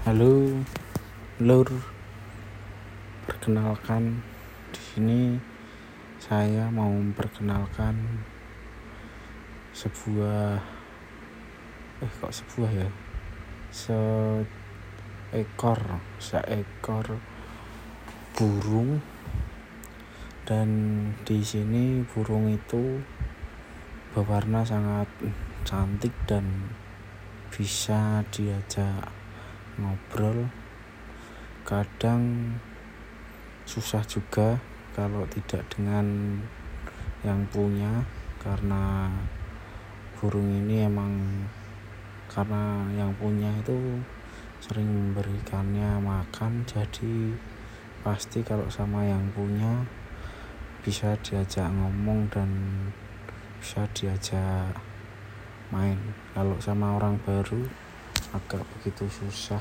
Halo, Lur. Perkenalkan, di sini saya mau memperkenalkan sebuah eh kok sebuah ya? Seekor, seekor burung dan di sini burung itu berwarna sangat cantik dan bisa diajak ngobrol. Kadang susah juga kalau tidak dengan yang punya karena burung ini emang karena yang punya itu sering memberikannya makan jadi pasti kalau sama yang punya bisa diajak ngomong dan bisa diajak main. Kalau sama orang baru agak begitu susah